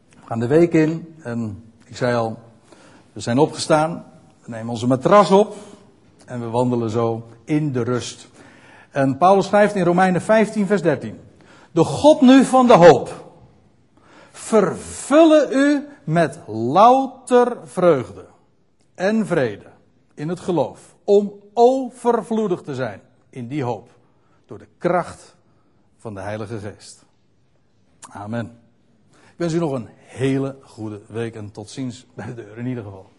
We gaan de week in en ik zei al, we zijn opgestaan, we nemen onze matras op en we wandelen zo in de rust. En Paulus schrijft in Romeinen 15, vers 13. De God nu van de hoop vervullen u met louter vreugde en vrede in het geloof. Om overvloedig te zijn in die hoop. Door de kracht van de Heilige Geest. Amen. Ik wens u nog een hele goede week en tot ziens bij de deur in ieder geval.